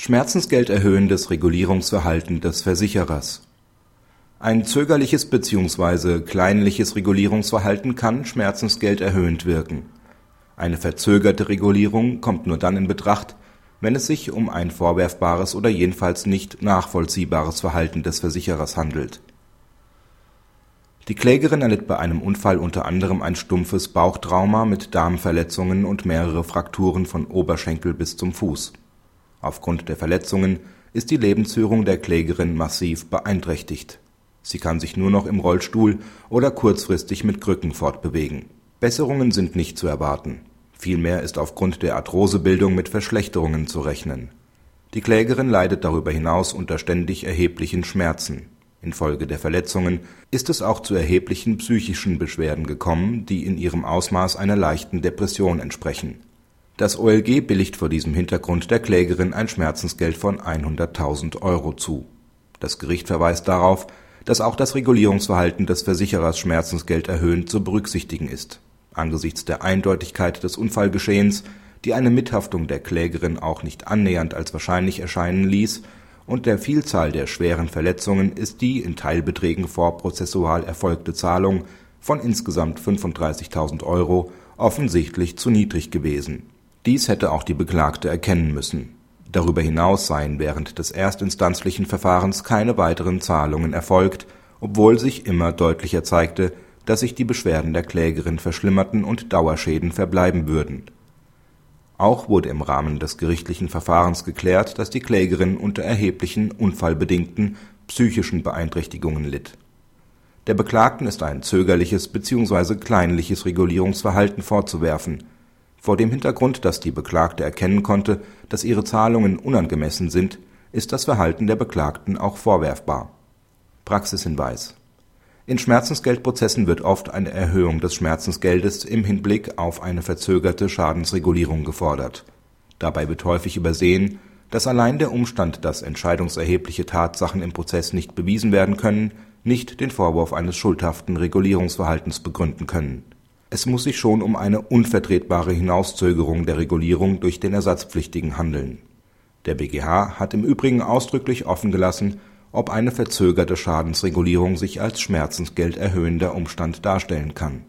Schmerzensgelderhöhendes Regulierungsverhalten des Versicherers Ein zögerliches bzw. kleinliches Regulierungsverhalten kann schmerzensgelderhöhend wirken. Eine verzögerte Regulierung kommt nur dann in Betracht, wenn es sich um ein vorwerfbares oder jedenfalls nicht nachvollziehbares Verhalten des Versicherers handelt. Die Klägerin erlitt bei einem Unfall unter anderem ein stumpfes Bauchtrauma mit Darmverletzungen und mehrere Frakturen von Oberschenkel bis zum Fuß Aufgrund der Verletzungen ist die Lebensführung der Klägerin massiv beeinträchtigt. Sie kann sich nur noch im Rollstuhl oder kurzfristig mit Krücken fortbewegen. Besserungen sind nicht zu erwarten. Vielmehr ist aufgrund der Arthrosebildung mit Verschlechterungen zu rechnen. Die Klägerin leidet darüber hinaus unter ständig erheblichen Schmerzen. Infolge der Verletzungen ist es auch zu erheblichen psychischen Beschwerden gekommen, die in ihrem Ausmaß einer leichten Depression entsprechen das OLG billigt vor diesem Hintergrund der Klägerin ein Schmerzensgeld von 100.000 Euro zu. Das Gericht verweist darauf, dass auch das Regulierungsverhalten des Versicherers Schmerzensgeld erhöhend zu berücksichtigen ist. Angesichts der Eindeutigkeit des Unfallgeschehens, die eine Mithaftung der Klägerin auch nicht annähernd als wahrscheinlich erscheinen ließ, und der Vielzahl der schweren Verletzungen ist die in Teilbeträgen vorprozessual erfolgte Zahlung von insgesamt 35.000 Euro offensichtlich zu niedrig gewesen dies hätte auch die Beklagte erkennen müssen. Darüber hinaus seien während des erstinstanzlichen Verfahrens keine weiteren Zahlungen erfolgt, obwohl sich immer deutlicher zeigte, dass sich die Beschwerden der Klägerin verschlimmerten und Dauerschäden verbleiben würden. Auch wurde im Rahmen des gerichtlichen Verfahrens geklärt, dass die Klägerin unter erheblichen unfallbedingten psychischen Beeinträchtigungen litt. Der Beklagten ist ein zögerliches bzw. kleinliches Regulierungsverhalten vorzuwerfen vor dem Hintergrund, dass die Beklagte erkennen konnte, dass ihre Zahlungen unangemessen sind, ist das Verhalten der Beklagten auch vorwerfbar. Praxishinweis In Schmerzensgeldprozessen wird oft eine Erhöhung des Schmerzensgeldes im Hinblick auf eine verzögerte Schadensregulierung gefordert. Dabei wird häufig übersehen, dass allein der Umstand, dass entscheidungserhebliche Tatsachen im Prozess nicht bewiesen werden können, nicht den Vorwurf eines schuldhaften Regulierungsverhaltens begründen können es muss sich schon um eine unvertretbare Hinauszögerung der Regulierung durch den Ersatzpflichtigen handeln. Der BgH hat im Übrigen ausdrücklich offengelassen, ob eine verzögerte Schadensregulierung sich als schmerzensgelderhöhender Umstand darstellen kann